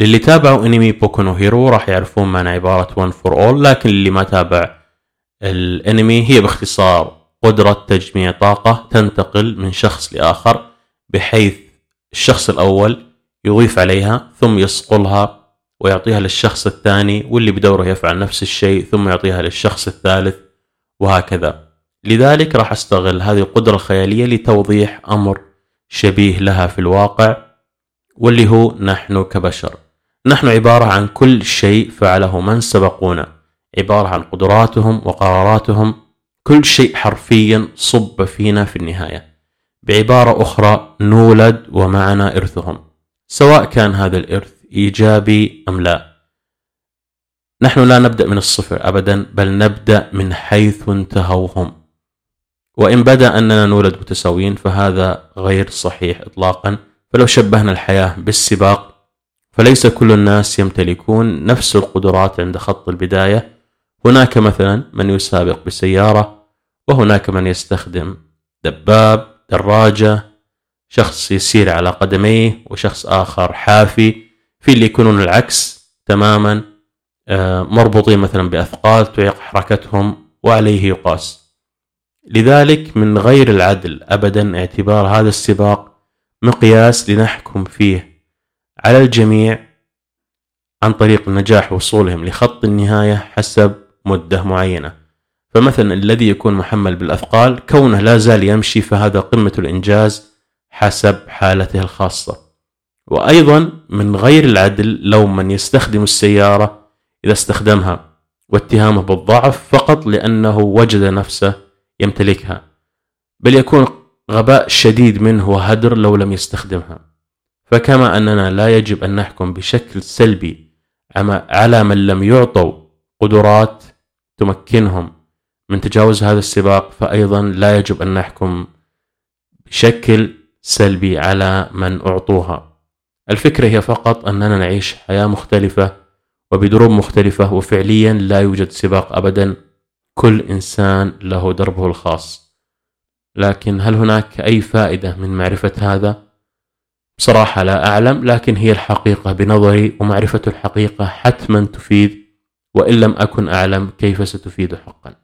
للي تابعوا انمي Boku no Hero راح يعرفون معنى عبارة one for all لكن اللي ما تابع الانمي هي باختصار قدرة تجميع طاقة تنتقل من شخص لآخر بحيث الشخص الأول يضيف عليها ثم يصقلها ويعطيها للشخص الثاني واللي بدوره يفعل نفس الشيء ثم يعطيها للشخص الثالث وهكذا. لذلك راح أستغل هذه القدرة الخيالية لتوضيح أمر شبيه لها في الواقع واللي هو نحن كبشر. نحن عبارة عن كل شيء فعله من سبقونا. عبارة عن قدراتهم وقراراتهم كل شيء حرفيا صب فينا في النهاية. بعبارة أخرى نولد ومعنا إرثهم. سواء كان هذا الإرث إيجابي أم لا. نحن لا نبدأ من الصفر أبدا بل نبدأ من حيث انتهوا هم وإن بدأ أننا نولد متساويين فهذا غير صحيح إطلاقا. فلو شبهنا الحياة بالسباق فليس كل الناس يمتلكون نفس القدرات عند خط البداية. هناك مثلا من يسابق بسيارة وهناك من يستخدم دباب دراجة شخص يسير على قدميه وشخص آخر حافي في اللي يكونون العكس تماما. آه، مربوطين مثلا بأثقال تعيق حركتهم وعليه يقاس. لذلك من غير العدل أبدا اعتبار هذا السباق مقياس لنحكم فيه. على الجميع عن طريق النجاح وصولهم لخط النهاية حسب مدة معينة. فمثلا الذي يكون محمل بالأثقال كونه لا زال يمشي فهذا قمة الإنجاز حسب حالته الخاصة. وأيضا من غير العدل لو من يستخدم السيارة إذا استخدمها واتهامه بالضعف فقط لأنه وجد نفسه يمتلكها. بل يكون غباء شديد منه وهدر لو لم يستخدمها. فكما أننا لا يجب أن نحكم بشكل سلبي على من لم يعطوا قدرات تمكنهم من تجاوز هذا السباق فأيضا لا يجب أن نحكم بشكل سلبي على من أعطوها. الفكرة هي فقط أننا نعيش حياة مختلفة وبدروب مختلفة وفعليا لا يوجد سباق أبدا. كل إنسان له دربه الخاص. لكن هل هناك أي فائدة من معرفة هذا؟ بصراحة لا أعلم لكن هي الحقيقة بنظري ومعرفة الحقيقة حتما تفيد وإن لم أكن أعلم كيف ستفيد حقا.